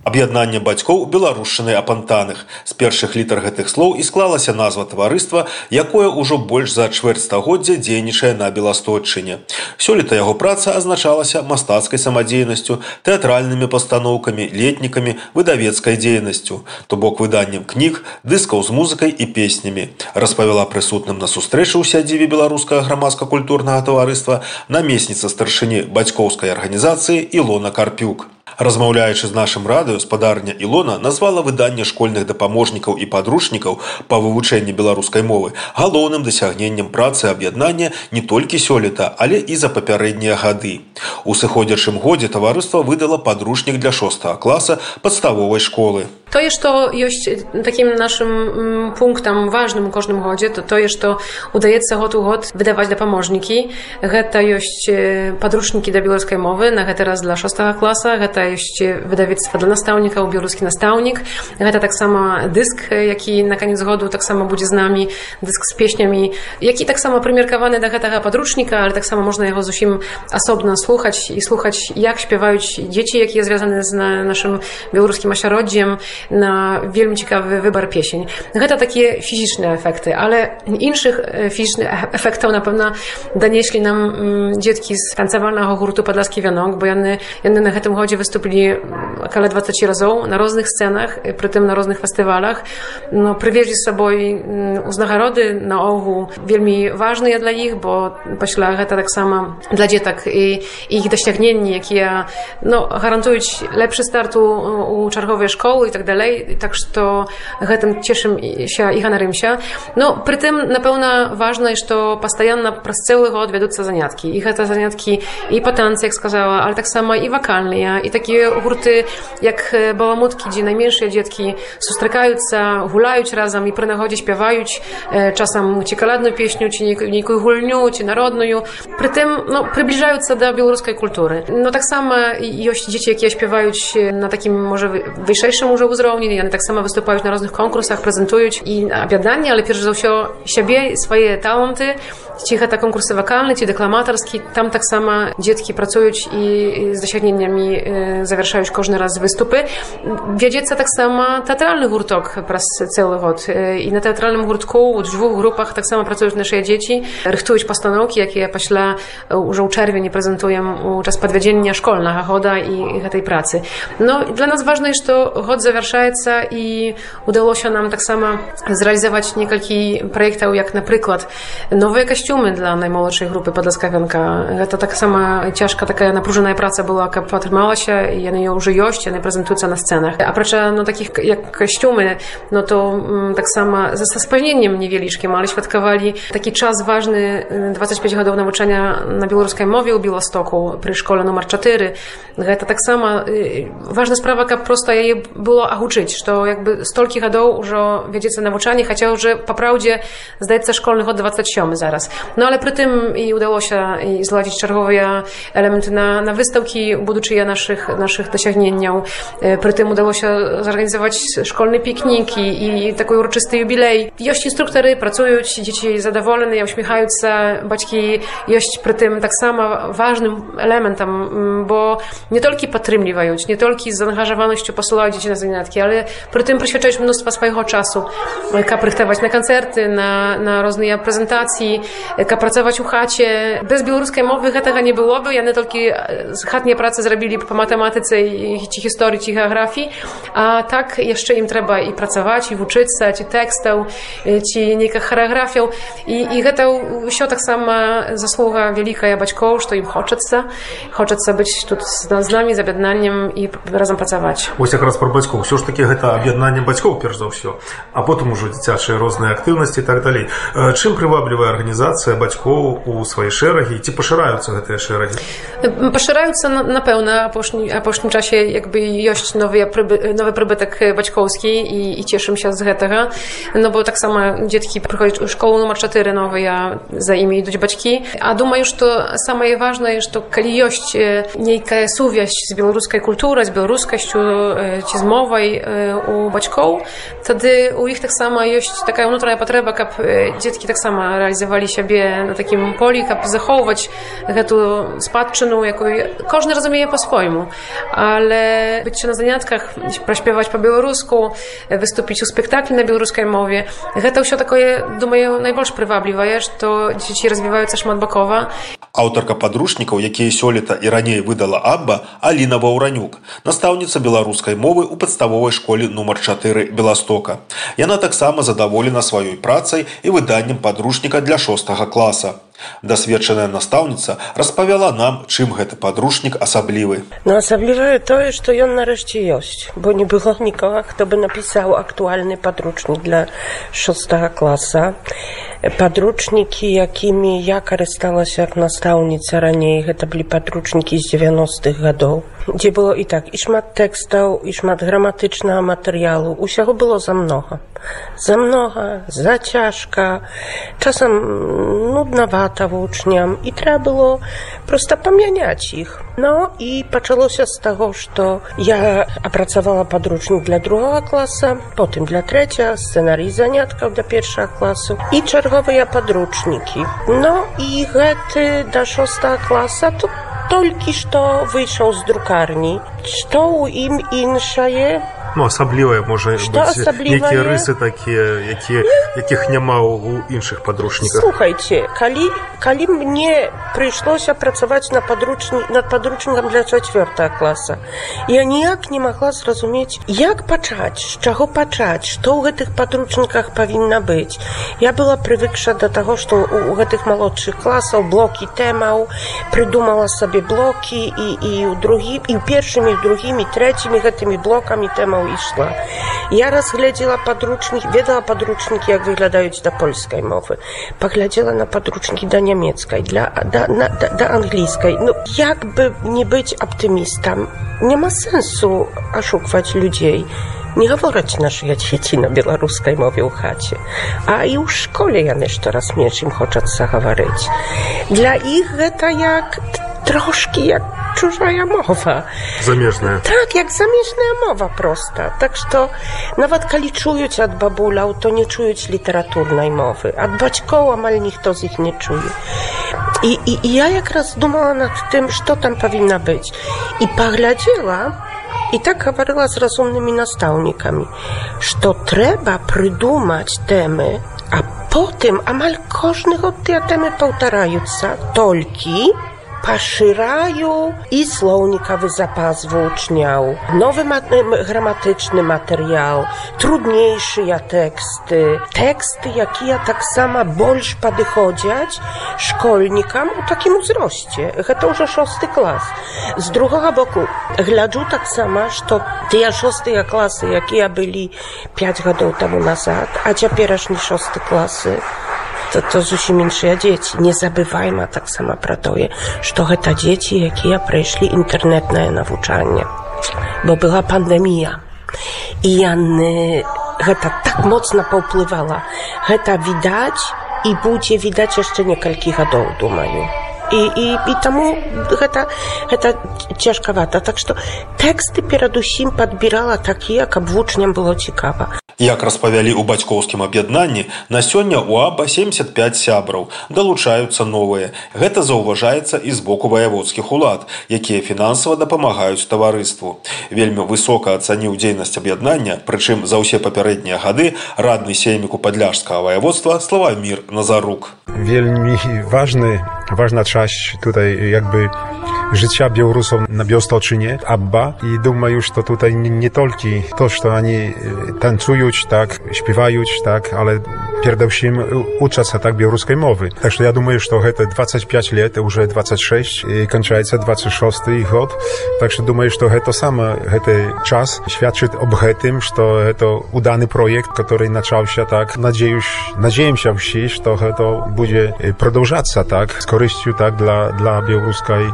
Аб'яднанне бацькоў беларушчыны апантаных. З першых літар гэтых слоў і склалася назва таварыства, якое ўжо больш за чвэрць стагоддзя дзейнічае на беласточчыне. Сёлета яго праца азначалася мастацкай самадзейнасцю, тэатральнымі пастаноўкамі, летнікамі, выдавецкай дзейнасцю, то бок выданнем кніг, дыскаў з музыкай і песнямі. Распавяла прысутным на сустрэчы ў сядзіве беларускага грамадска-культурнага таварыства намесніца старшыні бацькоўскай арганізацыі Ілона Карпюк. Размаўляючы з нашым радыё, спадарня Ілона назвала выданне школьных дапаможнікаў і падручнікаў па вывучэнні беларускай мовы галоўным дасягненнем працы аб'яднання не толькі сёлета, але і за папярэднія гады. У сыходзячым годзе таварыства выдала падручнік для 6 класа падставовай школы. Тое, што ёсць такім нашым пунктам важным у кожным годзе, то тое, што удаецца год у год выдаваць дапаможнікі. Гэта ёсць падручнікі да беларускай мовы, на гэты раз для 6 класа, гэта jest wydawnictwo dla nastawnika, białoruski nastawnik. Гэта tak samo dysk, jaki na koniec chodu tak samo będzie z nami, dysk z pieśniami, jaki tak samo premierkowany dla tego podrучника, ale tak samo można jego zusim osobno słuchać i słuchać jak śpiewają dzieci, jakie jest związane z na, naszym białoruskim ośrodkiem, na wielmi ciekawy wybar piesień. Гэта takie fizyczne efekty, ale innych fizycznych efektów na pewno donieśli nam mm, dzieci z tancowalnego hurtu Podlaski Wianok, bo jany, jany na tym chodzie wystąpili około 20 razy na różnych scenach, przy tym na różnych festiwalach. No, przywieźli z sobą uznacharody na ogół, wielmi ważne dla nich, bo pośla to tak samo dla dzietak i, i ich dosięgnienie, jakie no, gwarantują lepszy start u, u czarchowej szkoły i tak dalej, tak to tym cieszym się i hanarym się. No, przy tym na pewno ważne jest to постоянно przez cały rok ведутся zaniatki. I te zaniatki i potencje, jak сказала, ale tak samo i wakalne, i takie такія гурты як баламуткі дзе найменшыя дзеткі сустракаюцца гуляюць разам і пры нагодзе śpiewаюць часам ці каладную песню ці нейкую гульню ці народную прытым ну, прыбліжаюцца да беларускай культуры но таксама ёсць дзеці якія śpiewаюць на такім можа вышэйшым ужо ўзроўні яны таксама выступаюць на розных конкурсах прэзентуюць і аб'яднанне але перш за ўсё сябе свае таланты ці гэта конкурсы вакальны ці дэкламатарскі там таксама дзеткі працуюць і з дасягненнямі завяршаюць кожны раз выступы вядзецца таксама тэатральны гурток праз цэлы год і на тэатральным гуртку у дзвюх групах таксама працуюць нашыя дзеці рыхтуюць пастаноўкі якія пасля ўжо ў чэрвені прэзентуем у час падвядзення школьнага года і гэтай працы но для нас важна што год завяршаецца і удалося нам таксама зрэалізаваць некалькі праектаў як напрыклад новыя касцюмы для наймолодшай групы падласкавянка гэта таксама цяжка такая напружаная праца была каб атрымалася яны ўжо ёсць яны прэзентуюцца на сцэнах апрача ну такіх як касцюмы no to tak samo ze spóźnieniem niewieliczkim, ale świadkowali taki czas ważny 25 годов навучання на беларускай мове ў Беластоку пры школе нумар 4 гэта таксама важная справа каб просто яе было агучыць што якby столькі гадоў ужо вядзецца навучанне хаця уже па праўдзе здаецца школьны год 27 зараз no ale przy tym i udało się i zładzić czerwowe elementy na, na wystawki budучыя naszych, naszych досягненняў przy tym udało się zorganizować szkolny piknik i, i taki uroczysty jubilej ёсць instruktory pracując dzieci zadowolone uśmiechające baćki ёсць przy tym tak samo ważnym elementem bo nie tylko podtrzymywają nie tylko z zaangażowanością posyłają dzieci na zajęcia ale przy tym poświęcają mnóstwo swojego czasu kap rychtować na koncerty na, na różne prezentacje kap pracować u chacie bez białoruskiej mowy tego nie byłoby ja nie tylko chatnie prace zrobili po matematyce matematyce i ci historii, ci geografii, a tak jeszcze im trzeba i pracować, i uczyć się, ci tekstów, ci niekaj choreografią. I, i to все таксама заслуга вялікая бацькоў, што ім хочацца, хочацца быць тут з намі з аб'яднаннем і разам працаваць. Вось якраз пра бацькоў ўсё ж такі гэта аб'яднанне бацькоў перш за ўсё, а потым ужо дзіцячыя розныя актыўнасці так далей. Чым прываблівая арганізацыя бацькоў у свае шэрагі ці пашыраюцца гэтыя шэрагі? Пашыраюцца напэўна апошні a po tym czasie jakby jość nowy, przyby, nowy przybytek baćkowski i, i cieszę się z tego, no bo tak samo dzieci przychodzą do szkoły numer 4 nowej, a za imi idą baćki, a думаю, что самое важное, что коли есть некая сувязь с белорусской культурой, с белорусскостью, ці з мовой у бацькоў, тады у іх таксама ёсць такая ўнутраная патрэба, каб дзеткі таксама рэалізавалі сябе на такім полі, каб захоўваць гэту спадчыну, якую кожны разумее па-свойму. Але быць на занятках, праспяваць па-беларуску, выступіць у спектаклі на беларускай мове, гэта ўсё такое, думаю, найбольш прываблівае, што дзеці развіваюцца шматбакова. Аўтарка падручнікаў, якія сёлета і раней выдала Абба, Аліна Ваўранюк, настаўніца беларускай мовы ў падставовай школе нумар 4 Беластока. Яна таксама задаволена сваёй працай і выданнем падручніка для шостага класа. Дасведчаная настаўніца распавяла нам, чым гэты падручнік асаблівы. Ну асаблівае тое, што ён нарэшце ёсць, бо не было нікога, хто бы напісаў актуальны падручнік для шостага класа падручнікі якімі я карысталася як настаўніца раней гэта былі падручнікі з 90-х гадоў дзе было і так і шмат тэкстаў і шмат граматычнага матэрыялу усяго было замнога замнога за цяжка часам нуднавата вучням і трэба было проста памяняць іх но і пачалося з таго што я апрацавала падручнік для другога класа потым для трэця сцэнарый заняткаў для першага класу і чарга першавыя падручнікі Ну і гэты да шоста класа тут толькі што выйшаў з друкарні што ў ім іншае Ну, асаблівае можа нейкія рысы такія якія якіх няма ў іншых падручніках Слухайте, калі, калі мне прыйшлося працаваць на падручні, над падручнікам для чацвёртага класа, я ніяк не магла зразумець, як пачаць, з чаго пачаць, што ў гэтых падручніках павінна быць. Я была прывыкша да таго, што у гэтых малодшых класаў блокі тэмаў, прыдумала сабе блокі і, і ў другі, і ў першымі, другімі, трэцімі гэтымі блокамі тэмаў ішла. Я разглядзела падручнік, ведала падручнікі, як выглядаюць да польскай мовы. Паглядзела на падручнікі да нямецкай, для, да, на, да, да англійскай. Ну, як бы не быць аптымістам, няма сэнсу ашукваць людзей. Не гавораць нашыя дзеці на беларускай мове ў хаце, а і ў школе яны штораз менш ім хочацца гаварыць. Для іх гэта як трошки як чужая мова. замежная Так, як замежная мова проста. Так што нават калі чуюць ад бабуляў, то не чуюць літаратурнай мовы. Ад бацькоў амаль ніхто з іх не чуе. І, і, і я якраз думала над тым, што там павінна быць. І паглядзела, і так гаварыла з разумнымі настаўнікамі, што трэба прыдумаць тэмы, а потым амаль кожны год paszyraju i słownikowy zapas włóczniał, nowy mat gramatyczny materiał, trudniejsze ja teksty, teksty, jakie ja tak sama bolsz podychodziać szkolnikom u takim wzroście, to już szósty klas. Z drugiego boku, gladżu tak sama, że te szóste klasy, jakie ja byli 5 lat temu nazad, a teraz nie szóste klasy, to, to зусім іншыя дзеці не забывайма таксама пра тое што гэта дзеці якія прайшлі інтэрнетнае навучанне бо была пандемія і яны гэта так моцна паўплывала гэта відаць і будзе відаць яшчэ некалькі гадоў думаю і, і, і таму гэта, гэта цяжкавата так што тэксты перадусім падбірала такія каб вучням было цікава Як распавялі ў бацькоўскім аб'яднанні, на сёння ў АБА 75 сябраў, далучаюцца новыя. Гэта заўважаецца і з боку ваяводскіх улад, якія фінансава дапамагаюць таварыству. Вельмі высока ацаніў дзейнасць аб'яднання, прычым за ўсе папярэднія гады радны сейміку падляжскага ваяводства Славамір Назарук. wельmi ważny, ważna część tutaj jakby życia Białorusów na Białostoczynie, Abba i думаю, że tutaj nie, nie tylko to, że oni tańcują, tak, śpiewają, tak, ale перед всем учатся так белорусской мовы. Так что я думаю, что это 25 лет, уже 26, и кончается 26 год. Так что думаю, что это самое, это час świadczyć об этом, что это удany projekt, который начался так. Надеюсь, надеемся все, что это будет продолжаться так, с корыстью так для, для белорусской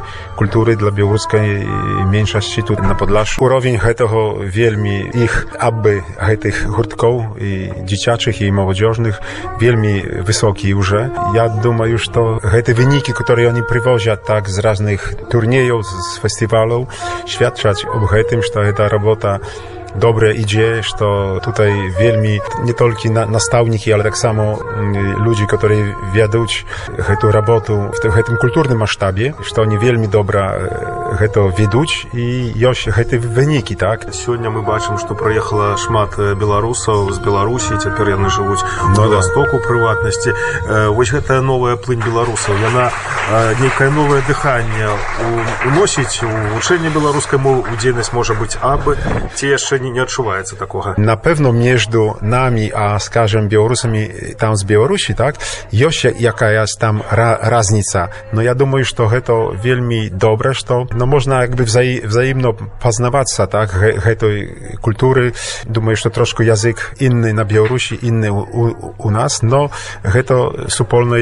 культуры, для белорусской меньшости тут на Podlaszu. Уровень этого вельми их aby tych гуртков и dzieciaczych i młodzieżnych wielmi wysoki już. Ja думаю, что te wyniki, które oni przywożą tak z różnych turniejów, z festiwalów, świadczać o tym, że ta robota dobre idzie, że tutaj wielmi nie tylko na, nastawniki, ale tak samo mm, ludzi, którzy wiedzą tę robotę w tym, w tym kulturnym masztabie, że oni wielmi dobra to wiedzą i już te wyniki, tak? Сёння мы бачым, што прыехала шмат беларусаў з Беларусі, цяпер яны жывуць на Ну востоку прыватнасці. Э, Вось гэтая новая плынь беларусаў, яна э, нейкае новае дыханне уносіць у вучэнне беларускай мовы у дзейнасць можа быць абы ці яшчэ не, не адчуваецца такога. Na pewno między nami, a skażem Białorusami tam z Białorusi, tak, jest jakaś tam ra, raznica. No ja думаю, że to wielmi dobre, że no można jakby wzaj, wzajemno poznawać się, tak, he- tej kultury. Думаю, że troszkę język inny na Białorusi, inny u, u, u nas, no to wspólne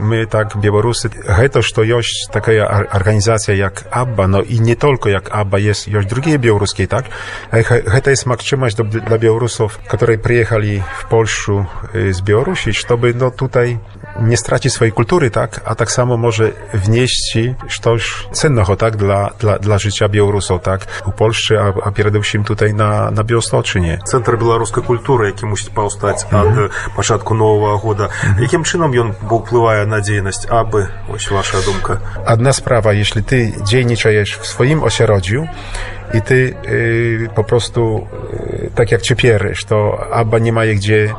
my tak Białorusy, to, że jest taka ar- organizacja jak ABBA, no i nie tylko jak ABBA, jest już drugie białoruskie, tak, Makczymaść do, dla Białorusów, którzy przyjechali w Polskę y, z Białorusi, żeby no tutaj nie stracić swojej kultury, tak, a tak samo może wnieść coś cennego, tak, dla, dla, dla życia Białorusów, tak, u Polsce, a, a przede wszystkim tutaj na, na Białostoczynie. Цэнтр беларускай культуры, які мусіць паўстаць ад э, пачатку новага года. Якім чынам ён паўплывае на дзейнасць абы? Вось ваша думка. Одна sprawa, jeśli ty dzienniczajesz w swoim ośrodku i ty y, po prostu y, tak jak ciepierzysz, to albo nie ma je gdzie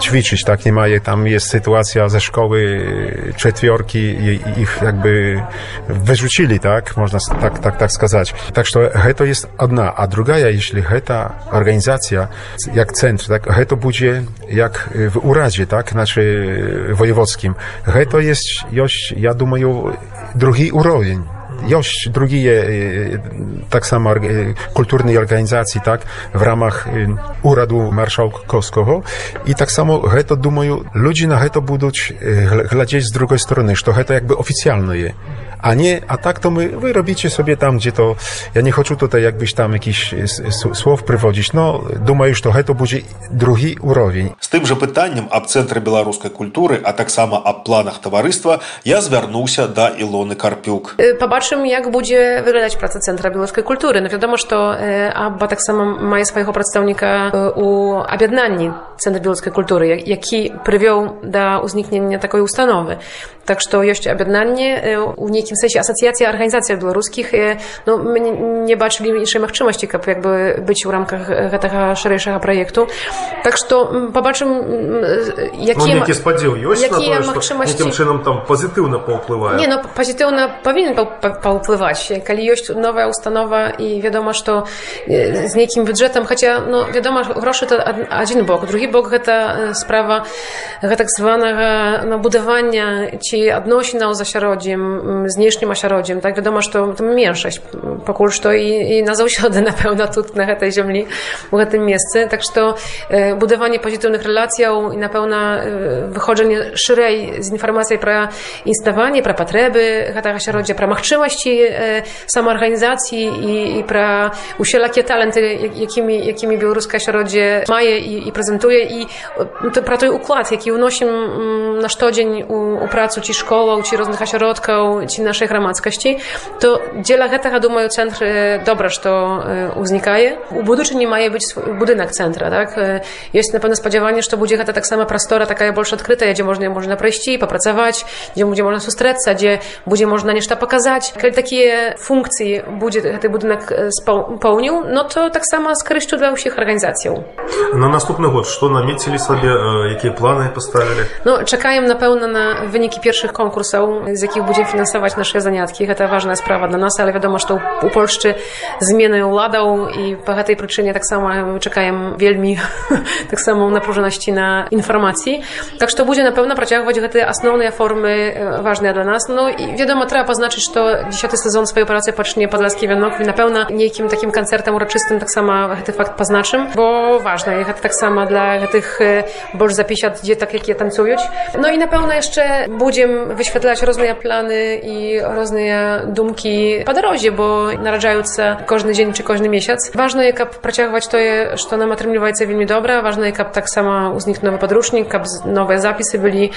ćwiczyć, tak, nie ma je, tam jest sytuacja ze szkoły y, czetwiorki i i ich jakby wyrzucili, tak, można s- tak, tak, tak skazać. Tak, że to jest jedna, a druga, jeśli ta organizacja, jak centr, tak, to będzie jak w uradzie, tak, znaczy wojewódzkim. to jest już, ja думаю, drugi urowień. Jest drugie e, tak samo e, kulturnej organizacji, tak, w ramach e, Uradu Marszałkowskiego i tak samo to, думаю, ludzie na to będą e, глядеть z drugiej strony, że to jakby oficjalne je. A nie, a tak to my, wy robicie sobie tam, gdzie to, ja nie chcę tutaj jakbyś tam jakiś e, s- s- słów przywodzić, no, думаю, że to będzie drugi urowień. З тым жа пытаннем аб цэнтры беларускай культуры, а таксама аб планах таварыства я звярнуўся да Ілоны Карпюк. Y, Pobaczymy, jak będzie wyglądać praca Centra Białoruskiej Kultury. No wiadomo, że to e, ABBA tak samo ma swojego przedstawnika e, u Abiadnani Centra Białoruskiej Kultury, jak- jaki przywiął do Так што ёсць аб'яднанне э, у нейкім сэнсе асацыяцыя арганізацыя беларускіх э, ну, мы не бачылі іншай магчымасці, каб як бы быць у рамках гэтага шарэйшага праекту. Так што пабачым якія ну, спадзеў ёсць якія магчымасці чынам там пазітыўна паўплывае Не ну пазітыўна павінен паўплываць калі ёсць новая установа і вядома што з э, нейкім бюджэтам хаця ну вядома грошы это адзін бок. Другі бок гэта справа гэтак званага набудавання ці to e, sprawa e, tak zwanego no, budowania ci odnosinał z ośrodziem, m, z dniejszym ośrodziem, tak? Wiadomo, że to, to mniejszość, pokul to i, i na zausiody na pewno tu na tej ziemi, w tym miejscu. Tak, że to e, budowanie pozytywnych relacji i na pewno e, wychodzenie szerzej z informacji про існаванне пра патрэбы гэтага асяроддзя пра магчымасці э, самаарганізацыі і, і пра усялякія таленты я- якімі якімі беларускае асяроддзе мае і, і прэзентуе і э, то, пра той уклад які ўносім м, на штодзень у, у працу ці школаў ці розных асяродкаў ці нашай грамадскасці то дзеля гэтага думаю цэнтр э, добра што э, узнікае у будучыні мае быць свой будынак цэнтра так Э, ёсць напэўна спадзяванне што будзе гэта таксама прастора такая больш адкрытая дзе можна можна прайсці папрацаваць дзе будзе можна сустрэцца дзе будзе можна нешта паказаць Kiedy takie funkcje będzie ten budynek e, speł- pełnił, no to tak samo z korzyścią dla wszystkich organizacji. На наступны год что наметили себе, э, какие планы поставили? No, czekają na pewno na wyniki pierwszych konkursów, z jakich będziemy finansować nasze zaniatki. To ważna sprawa dla nas, ale wiadomo, że u Polszczy zmiany uladą i po tej przyczynie tak samo czekają wielmi tak samo napróżoności na informacji. Tak, że to będzie na pewno prociągać te основne formy e, ważne dla nas. No i wiadomo, trzeba poznaczyć, że dziesiąty sezon swojej pracy pacznie Podlaski Wianok i na pewno niejakim takim koncertem uroczystym tak samo ten fakt poznaczym, bo ważne jest tak samo dla tych e, boż za 50 gdzie tak jak je tancują. No i na pewno jeszcze będziemy wyświetlać różne plany i różne dumki po drodze, bo narodzające każdy dzień czy każdy miesiąc. Ważne jest, aby prociągać to, je, że nam otrzymywaється вельми dobra. Ważne jest, aby tak samo u nich nowy podróżnik, aby nowe zapisy byli.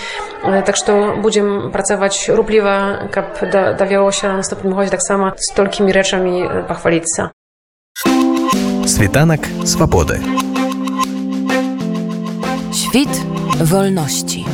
E, Tak, że będziemy pracować rupliwo, aby da, dawało się na następnym chodzie tak samo z tolkimi rzeczami e, pochwalić się. Світанак свабоды. Świt wolności.